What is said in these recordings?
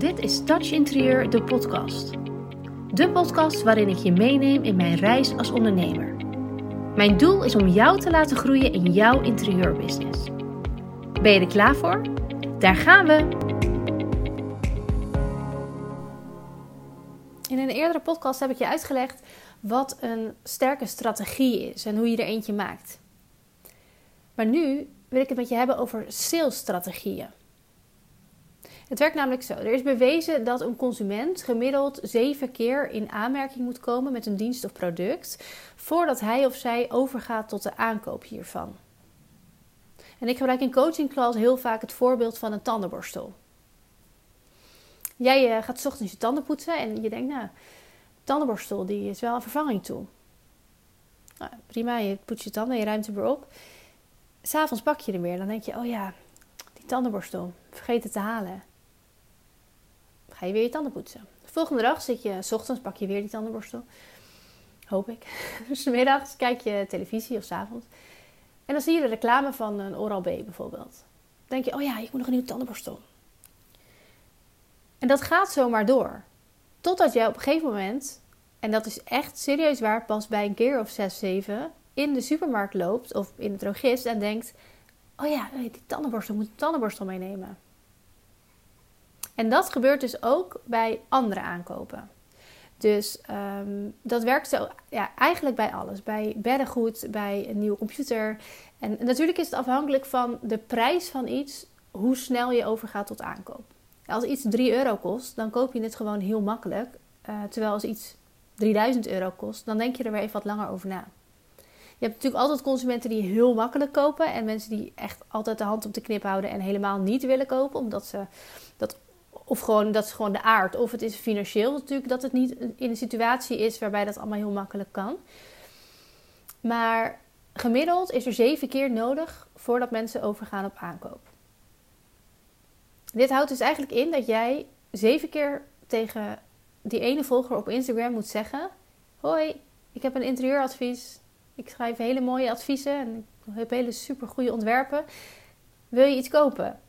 Dit is Touch Interieur, de podcast. De podcast waarin ik je meeneem in mijn reis als ondernemer. Mijn doel is om jou te laten groeien in jouw interieurbusiness. Ben je er klaar voor? Daar gaan we! In een eerdere podcast heb ik je uitgelegd wat een sterke strategie is en hoe je er eentje maakt. Maar nu wil ik het met je hebben over salesstrategieën. Het werkt namelijk zo. Er is bewezen dat een consument gemiddeld zeven keer in aanmerking moet komen met een dienst of product voordat hij of zij overgaat tot de aankoop hiervan. En ik gebruik in coaching class heel vaak het voorbeeld van een tandenborstel. Jij uh, gaat ochtends je tanden poetsen en je denkt, nou, tandenborstel die is wel een vervanging toe. Nou, prima, je poetst je tanden, je ruimt hem weer op. S'avonds pak je er weer. Dan denk je, oh ja, die tandenborstel, vergeet het te halen je weer je tanden poetsen. De volgende dag zit je, s ochtends pak je weer die tandenborstel. Hoop ik. Dus middags kijk je televisie of s avonds. En dan zie je de reclame van een Oral-B bijvoorbeeld. Dan denk je, oh ja, ik moet nog een nieuwe tandenborstel. En dat gaat zomaar door. Totdat jij op een gegeven moment, en dat is echt serieus waar, pas bij een keer of 6, 7, in de supermarkt loopt of in het drogist en denkt: Oh ja, die tandenborstel, moet een tandenborstel meenemen. En dat gebeurt dus ook bij andere aankopen. Dus um, dat werkt zo ja, eigenlijk bij alles. Bij beddengoed, bij een nieuwe computer. En natuurlijk is het afhankelijk van de prijs van iets, hoe snel je overgaat tot aankoop. Als iets 3 euro kost, dan koop je het gewoon heel makkelijk. Uh, terwijl als iets 3000 euro kost, dan denk je er weer even wat langer over na. Je hebt natuurlijk altijd consumenten die heel makkelijk kopen en mensen die echt altijd de hand op de knip houden en helemaal niet willen kopen, omdat ze dat of gewoon, dat is gewoon de aard. Of het is financieel natuurlijk dat het niet in een situatie is waarbij dat allemaal heel makkelijk kan. Maar gemiddeld is er zeven keer nodig voordat mensen overgaan op aankoop. Dit houdt dus eigenlijk in dat jij zeven keer tegen die ene volger op Instagram moet zeggen: Hoi, ik heb een interieuradvies. Ik schrijf hele mooie adviezen en ik heb hele super goede ontwerpen. Wil je iets kopen?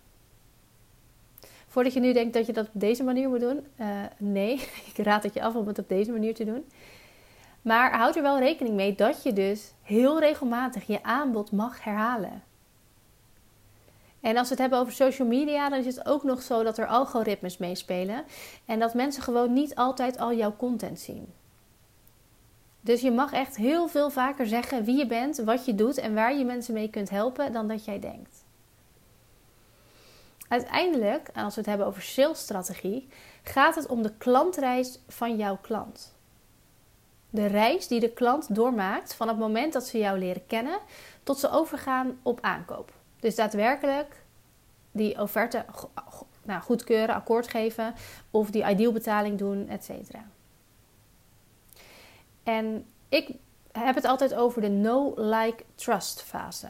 Voordat je nu denkt dat je dat op deze manier moet doen, uh, nee, ik raad het je af om het op deze manier te doen. Maar houd er wel rekening mee dat je dus heel regelmatig je aanbod mag herhalen. En als we het hebben over social media, dan is het ook nog zo dat er algoritmes meespelen en dat mensen gewoon niet altijd al jouw content zien. Dus je mag echt heel veel vaker zeggen wie je bent, wat je doet en waar je mensen mee kunt helpen dan dat jij denkt. Uiteindelijk, als we het hebben over salesstrategie, gaat het om de klantreis van jouw klant. De reis die de klant doormaakt van het moment dat ze jou leren kennen tot ze overgaan op aankoop. Dus daadwerkelijk die offerte nou, goedkeuren, akkoord geven of die idealbetaling doen, etc. En ik heb het altijd over de no-like-trust fase.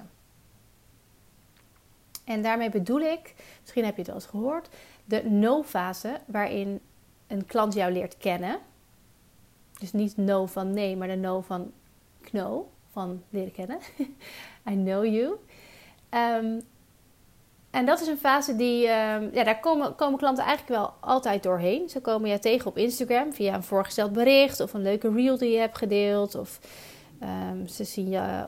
En daarmee bedoel ik, misschien heb je het wel eens gehoord, de no-fase waarin een klant jou leert kennen. Dus niet no van nee, maar de no van kno, van leren kennen. I know you. Ehm, en dat is een fase die, um, ja, daar komen, komen klanten eigenlijk wel altijd doorheen. Ze komen je tegen op Instagram via een voorgesteld bericht of een leuke reel die je hebt gedeeld. Of um, ze zien je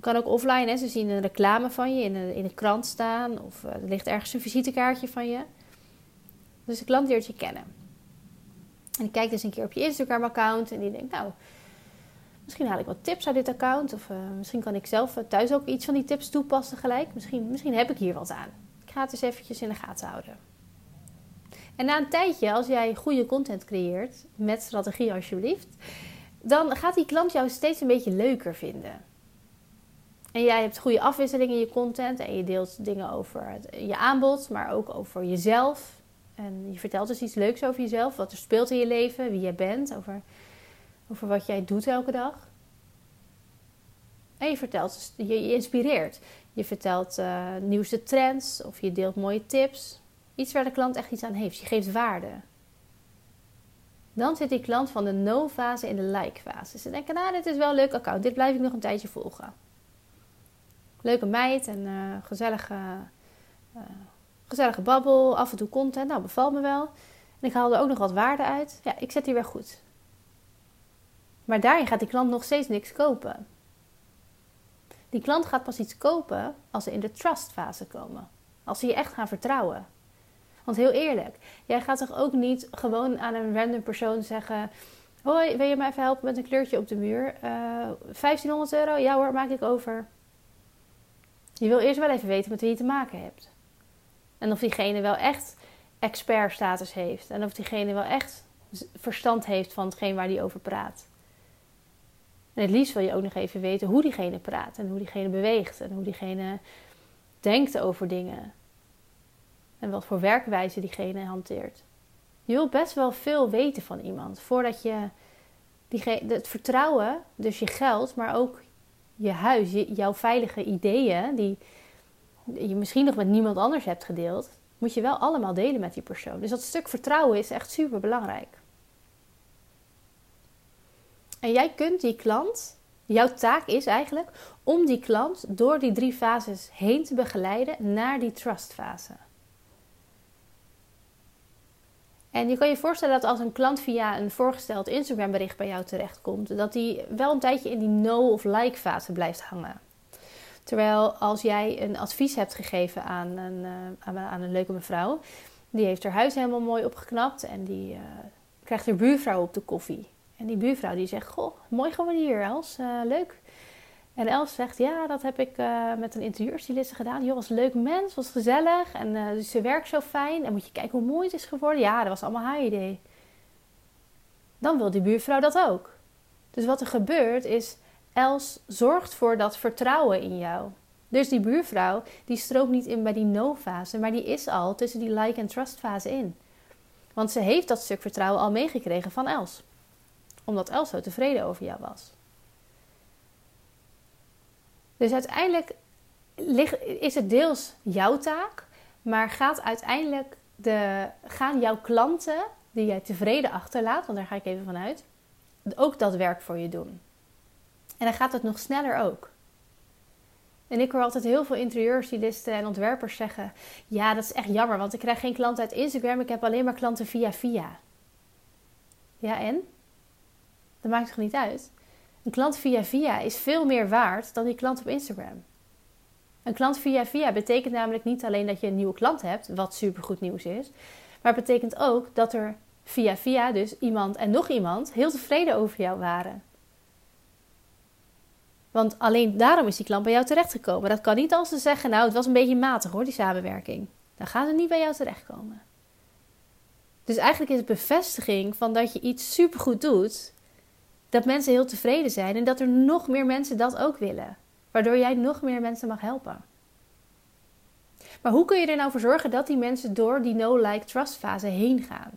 kan ook offline. Ze zien een reclame van je in de, in krant staan. Of uh, er ligt ergens een visitekaartje van je. Dus de klant leert je kennen. En die kijkt dus een keer op je Instagram-account. En die denkt, nou, misschien haal ik wat tips uit dit account. Of uh, misschien kan ik zelf thuis ook iets van die tips toepassen gelijk. Misschien, misschien heb ik hier wat aan. Ik ga het eens eventjes in de gaten houden. En na een tijdje, als jij goede content creëert, met strategie alsjeblieft, dan gaat die klant jou steeds een beetje leuker vinden. En jij hebt goede afwisseling in je content en je deelt dingen over je aanbod, maar ook over jezelf. En je vertelt dus iets leuks over jezelf, wat er speelt in je leven, wie jij bent, over, over wat jij doet elke dag. En je vertelt, dus, je, je inspireert. Je vertelt uh, nieuwste trends of je deelt mooie tips. Iets waar de klant echt iets aan heeft. Je geeft waarde. Dan zit die klant van de no-fase in de like-fase. Ze denken, nou, dit is wel een leuk account. Dit blijf ik nog een tijdje volgen leuke meid en uh, gezellige, uh, gezellige babbel, af en toe content. Nou, bevalt me wel. En ik haal er ook nog wat waarde uit. Ja, ik zet die weer goed. Maar daarin gaat die klant nog steeds niks kopen. Die klant gaat pas iets kopen als ze in de trustfase komen. Als ze je echt gaan vertrouwen. Want heel eerlijk, jij gaat toch ook niet gewoon aan een random persoon zeggen: Hoi, wil je mij even helpen met een kleurtje op de muur? Uh, eh, 1500 euro? Ja hoor, maak ik over. Je wil eerst wel even weten met wie je te maken hebt. En of diegene wel echt expertstatus heeft. En of diegene wel echt verstand heeft van hetgeen waar die over praat. En het liefst wil je ook nog even weten hoe diegene praat. En hoe diegene beweegt. En hoe diegene denkt over dingen. En wat voor werkwijze diegene hanteert. Je wilt best wel veel weten van iemand. Voordat je diegene, het vertrouwen, dus je geld, maar ook je huis, jouw veilige ideeën, die je misschien nog met niemand anders hebt gedeeld, moet je wel allemaal delen met die persoon. Dus dat stuk vertrouwen is echt super belangrijk. En jij kunt die klant, jouw taak is eigenlijk om die klant door die drie fases heen te begeleiden naar die trustfase. En je kan je voorstellen dat als een klant via een voorgesteld Instagram bericht bij jou terechtkomt, dat die wel een tijdje in die no of like fase blijft hangen. Terwijl als jij een advies hebt gegeven aan een, uh, aan een leuke mevrouw, die heeft haar huis helemaal mooi opgeknapt en die uh, krijgt haar buurvrouw op de koffie. En die buurvrouw die zegt, goh, mooi gewoon hier Els, uh, leuk. En Els zegt, ja, dat heb ik uh, met een interieurstyliste gedaan. Joh, was een leuk mens, was gezellig. En uh, dus ze werkt zo fijn. En moet je kijken hoe mooi het is geworden. Ja, dat was allemaal haar idee. Dan wil die buurvrouw dat ook. Dus wat er gebeurt is, Els zorgt voor dat vertrouwen in jou. Dus die buurvrouw, die stroomt niet in bij die no-fase, maar die is al tussen die like- en trust-fase in. Want ze heeft dat stuk vertrouwen al meegekregen van Els. Omdat Els zo tevreden over jou was. Dus uiteindelijk is het deels jouw taak, maar gaat uiteindelijk de, gaan jouw klanten die jij tevreden achterlaat, want daar ga ik even vanuit, ook dat werk voor je doen. En dan gaat het nog sneller ook. En ik hoor altijd heel veel interieurstylisten en ontwerpers zeggen: Ja, dat is echt jammer, want ik krijg geen klanten uit Instagram, ik heb alleen maar klanten via via. Ja, en? Dat maakt toch niet uit? Een klant via via is veel meer waard dan die klant op Instagram. Een klant via via betekent namelijk niet alleen dat je een nieuwe klant hebt, wat supergoed nieuws is, maar het betekent ook dat er via via dus iemand en nog iemand heel tevreden over jou waren. Want alleen daarom is die klant bij jou terechtgekomen. Dat kan niet als ze zeggen, nou het was een beetje matig hoor, die samenwerking. Dan gaan ze niet bij jou terechtkomen. Dus eigenlijk is het bevestiging van dat je iets supergoed doet, dat mensen heel tevreden zijn en dat er nog meer mensen dat ook willen. Waardoor jij nog meer mensen mag helpen. Maar hoe kun je er nou voor zorgen dat die mensen door die no-like-trust fase heen gaan?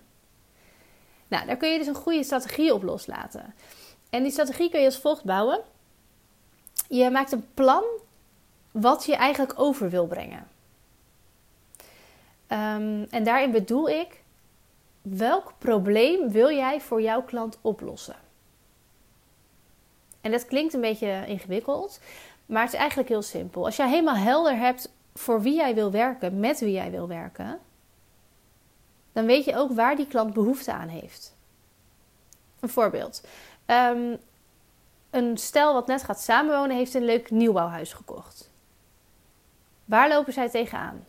Nou, daar kun je dus een goede strategie op loslaten. En die strategie kun je als volgt bouwen. Je maakt een plan wat je eigenlijk over wil brengen. Um, en daarin bedoel ik, welk probleem wil jij voor jouw klant oplossen? En dat klinkt een beetje ingewikkeld, maar het is eigenlijk heel simpel. Als jij helemaal helder hebt voor wie jij wil werken, met wie jij wil werken, dan weet je ook waar die klant behoefte aan heeft. Een voorbeeld. Um, een stel wat net gaat samenwonen heeft een leuk nieuwbouwhuis gekocht. Waar lopen zij tegenaan?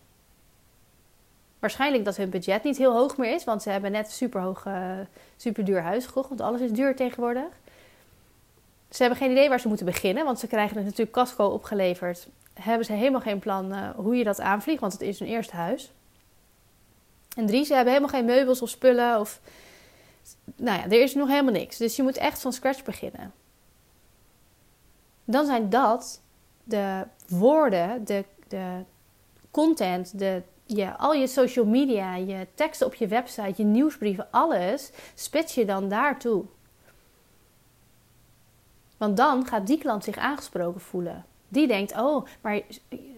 Waarschijnlijk dat hun budget niet heel hoog meer is, want ze hebben net een superhoog, uh, superduur huis gekocht, want alles is duur tegenwoordig. Ze hebben geen idee waar ze moeten beginnen, want ze krijgen het natuurlijk casco opgeleverd. Hebben ze helemaal geen plan uh, hoe je dat aanvliegt, want het is hun eerste huis. En drie, ze hebben helemaal geen meubels of spullen of... Nou ja, er is nog helemaal niks. Dus je moet echt van scratch beginnen. Dan zijn dat de woorden, de, de content, de, je, al je social media, je teksten op je website, je nieuwsbrieven, alles spits je dan daartoe. Want dan gaat die klant zich aangesproken voelen. Die denkt: Oh, maar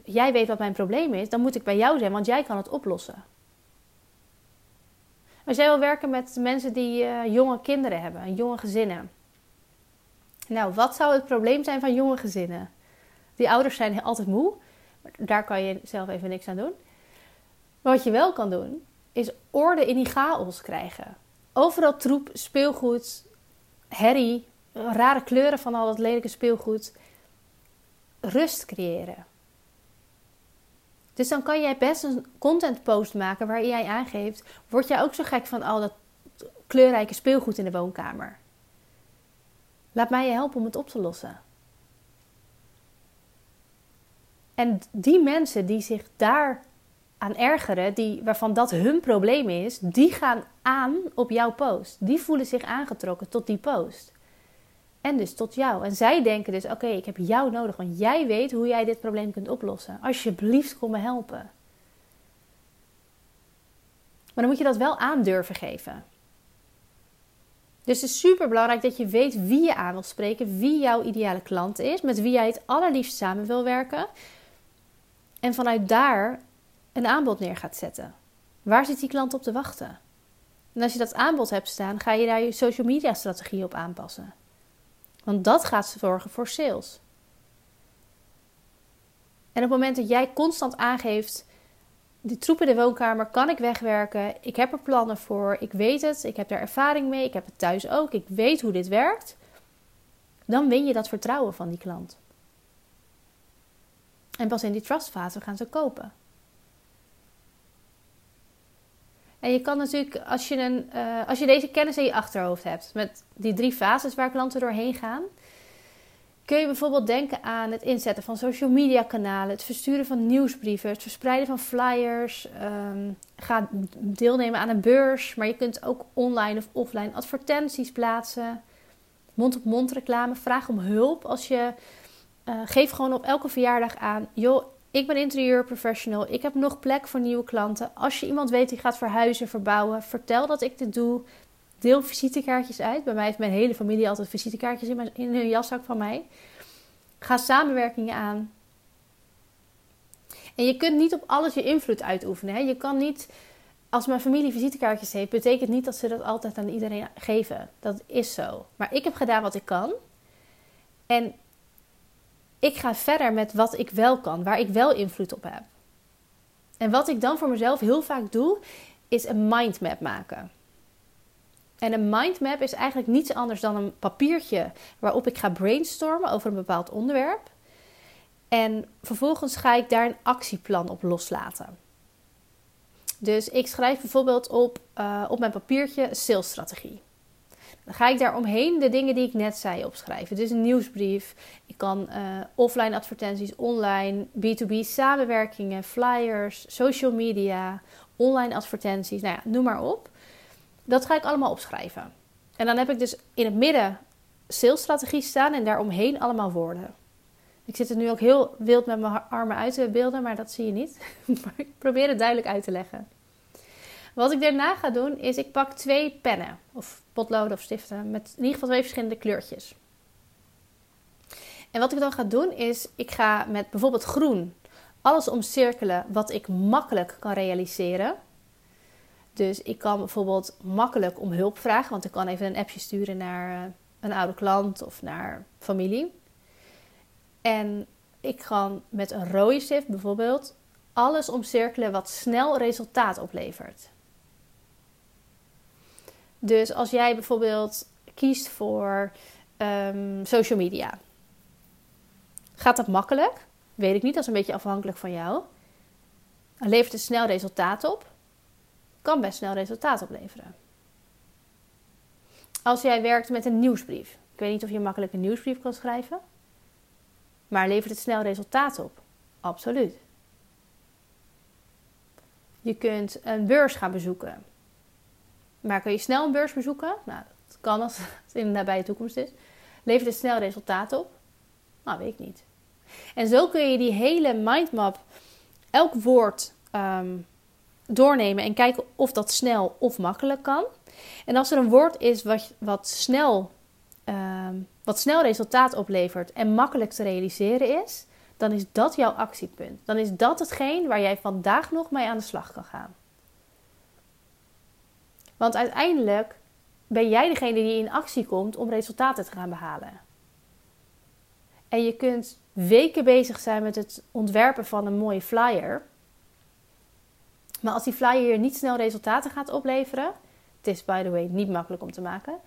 jij weet wat mijn probleem is, dan moet ik bij jou zijn, want jij kan het oplossen. Als jij wil werken met mensen die uh, jonge kinderen hebben, jonge gezinnen. Nou, wat zou het probleem zijn van jonge gezinnen? Die ouders zijn altijd moe. Daar kan je zelf even niks aan doen. Maar wat je wel kan doen, is orde in die chaos krijgen. Overal troep, speelgoed, herrie, rare kleuren van al dat lelijke speelgoed. Rust creëren. Dus dan kan jij best een content post maken waarin jij aangeeft: word jij ook zo gek van al dat kleurrijke speelgoed in de woonkamer? Laat mij je helpen om het op te lossen. En die mensen die zich daar aan ergeren, die, waarvan dat hun probleem is, die gaan aan op jouw post. Die voelen zich aangetrokken tot die post. En dus tot jou. En zij denken dus: oké, ik heb jou nodig, want jij weet hoe jij dit probleem kunt oplossen. Alsjeblieft, kom me helpen. Maar dan moet je dat wel aan durven geven. Dus het is super belangrijk dat je weet wie je aan wil spreken, wie jouw ideale klant is, met wie jij het allerliefst samen wil werken. En vanuit daar een aanbod neer gaat zetten. Waar zit die klant op te wachten? En als je dat aanbod hebt staan, ga je daar je social media strategie op aanpassen. Want dat gaat zorgen voor sales. En op het moment dat jij constant aangeeft: die troep in de woonkamer kan ik wegwerken, ik heb er plannen voor, ik weet het, ik heb daar ervaring mee, ik heb het thuis ook, ik weet hoe dit werkt, dan win je dat vertrouwen van die klant. En pas in die trustfase gaan ze kopen. En je kan natuurlijk, als je, een, uh, als je deze kennis in je achterhoofd hebt, met die drie fases waar klanten doorheen gaan, kun je bijvoorbeeld denken aan het inzetten van social media kanalen, het versturen van nieuwsbrieven, het verspreiden van flyers. Um, ga deelnemen aan een beurs, maar je kunt ook online of offline advertenties plaatsen. Mond-op-mond reclame, vraag om hulp als je. Uh, geef gewoon op elke verjaardag aan. Joh, ik ben interieurprofessional. Ik heb nog plek voor nieuwe klanten. Als je iemand weet die gaat verhuizen, verbouwen, vertel dat ik dit doe. Deel visitekaartjes uit. Bij mij heeft mijn hele familie altijd visitekaartjes in, mijn, hun jaszak van mij. Ga samenwerkingen aan. En je kunt niet op alles je invloed uitoefenen. Hè? Je kan niet, als mijn familie visitekaartjes heeft, betekent niet dat ze dat altijd aan iedereen geven. Dat is zo. Maar ik heb gedaan wat ik kan. En ik ga verder met wat ik wel kan, waar ik wel invloed op heb. En wat ik dan voor mezelf heel vaak doe, is een mindmap maken. En een mindmap is eigenlijk niets anders dan een papiertje waarop ik ga brainstormen over een bepaald onderwerp. En vervolgens ga ik daar een actieplan op loslaten. Dus ik schrijf bijvoorbeeld op, uh, op mijn papiertje salesstrategie. Dan ga ik daar omheen de dingen die ik net zei opschrijven. Dus een nieuwsbrief. Ik kan uh, offline advertenties, online, B2B samenwerkingen, flyers, social media, online advertenties. Nou ja, noem maar op. Dat ga ik allemaal opschrijven. En dan heb ik dus in het midden salesstrategie staan en daaromheen allemaal woorden. Ik zit er nu ook heel wild met mijn armen uit te beelden, maar dat zie je niet. maar ik probeer het duidelijk uit te leggen. Wat ik daarna ga doen is ik pak twee pennen of potloden of stiften met in ieder geval twee verschillende kleurtjes. En wat ik dan ga doen is ik ga met bijvoorbeeld groen alles omcirkelen wat ik makkelijk kan realiseren. Dus ik kan bijvoorbeeld makkelijk om hulp vragen, want ik kan even een appje sturen naar eh, een oude klant of naar familie. En ik ga met een rode stift bijvoorbeeld alles omcirkelen wat snel resultaat oplevert. Dus als jij bijvoorbeeld kiest voor um, social media, gaat dat makkelijk? Weet ik niet, dat is een beetje afhankelijk van jou. Levert het snel resultaat op? Kan best snel resultaat opleveren. Als jij werkt met een nieuwsbrief, ik weet niet of je makkelijk een nieuwsbrief kan schrijven, maar levert het snel resultaat op? Absoluut. Je kunt een beurs gaan bezoeken. Maar kun je snel een beurs bezoeken? Nou, dat kan als het in de nabije toekomst is. Levert het snel resultaten op? Nou, weet ik niet. En zo kun je die hele mindmap, elk woord ehm, doornemen en kijken of dat snel of makkelijk kan. En als er een woord is wat, wat, snel, ehm, wat snel resultaat oplevert en makkelijk te realiseren is, dan is dat jouw actiepunt. Dan is dat hetgeen waar jij vandaag nog mee aan de slag kan gaan. Want uiteindelijk ben jij degene die in actie komt om resultaten te gaan behalen. En je kunt weken bezig zijn met het ontwerpen van een mooie flyer. Maar als die flyer je niet snel resultaten gaat opleveren, het is by the way niet makkelijk om te maken,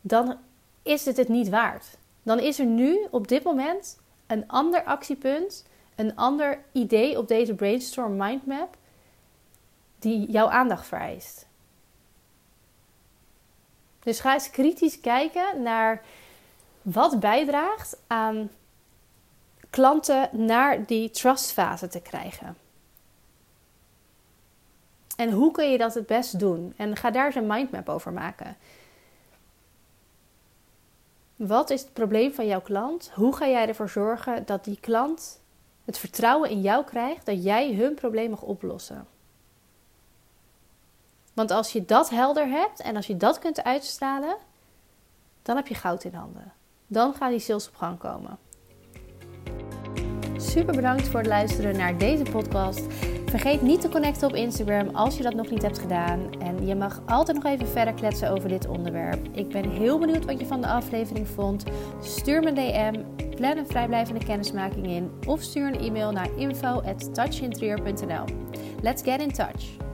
dan is het het niet waard. Dan is er nu op dit moment een ander actiepunt, een ander idee op deze brainstorm mindmap die jouw aandacht vereist. Dus ga eens kritisch kijken naar wat bijdraagt aan klanten naar die trustfase te krijgen. En hoe kun je dat het best doen? En ga daar eens een mindmap over maken. Wat is het probleem van jouw klant? Hoe ga jij ervoor zorgen dat die klant het vertrouwen in jou krijgt dat jij hun probleem mag oplossen? Want als je dat helder hebt en als je dat kunt uitstralen, dan heb je goud in handen. Dan gaan die sales op gang komen. Super bedankt voor het luisteren naar deze podcast. Vergeet niet te connecten op Instagram als je dat nog niet hebt gedaan. En je mag altijd nog even verder kletsen over dit onderwerp. Ik ben heel benieuwd wat je van de aflevering vond. Stuur me een DM, plan een vrijblijvende kennismaking in of stuur een e-mail naar info@touchinterieur.nl. Let's get in touch.